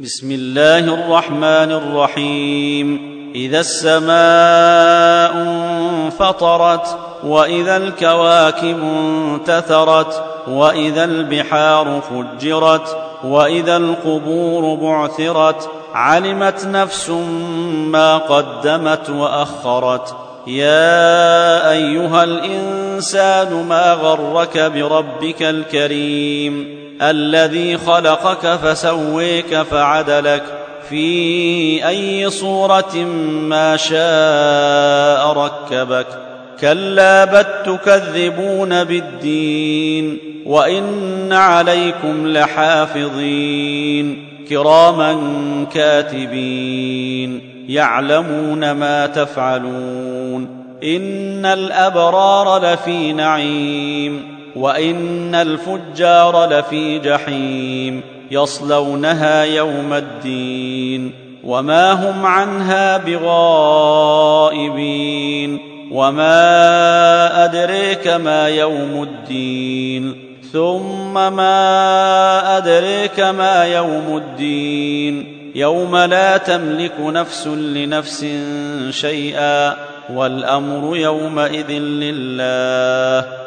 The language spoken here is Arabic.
بسم الله الرحمن الرحيم. إذا السماء انفطرت وإذا الكواكب انتثرت وإذا البحار فجرت وإذا القبور بعثرت علمت نفس ما قدمت وأخرت. يا أيها الإنسان ما غرك بربك الكريم؟ الذي خلقك فسويك فعدلك في أي صورة ما شاء ركبك. كلا بل تكذبون بالدين وإن عليكم لحافظين. كراما كاتبين يعلمون ما تفعلون. إن الأبرار لفي نعيم. وان الفجار لفي جحيم يصلونها يوم الدين وما هم عنها بغائبين وما ادريك ما يوم الدين ثم ما ادريك ما يوم الدين يوم لا تملك نفس لنفس شيئا والامر يومئذ لله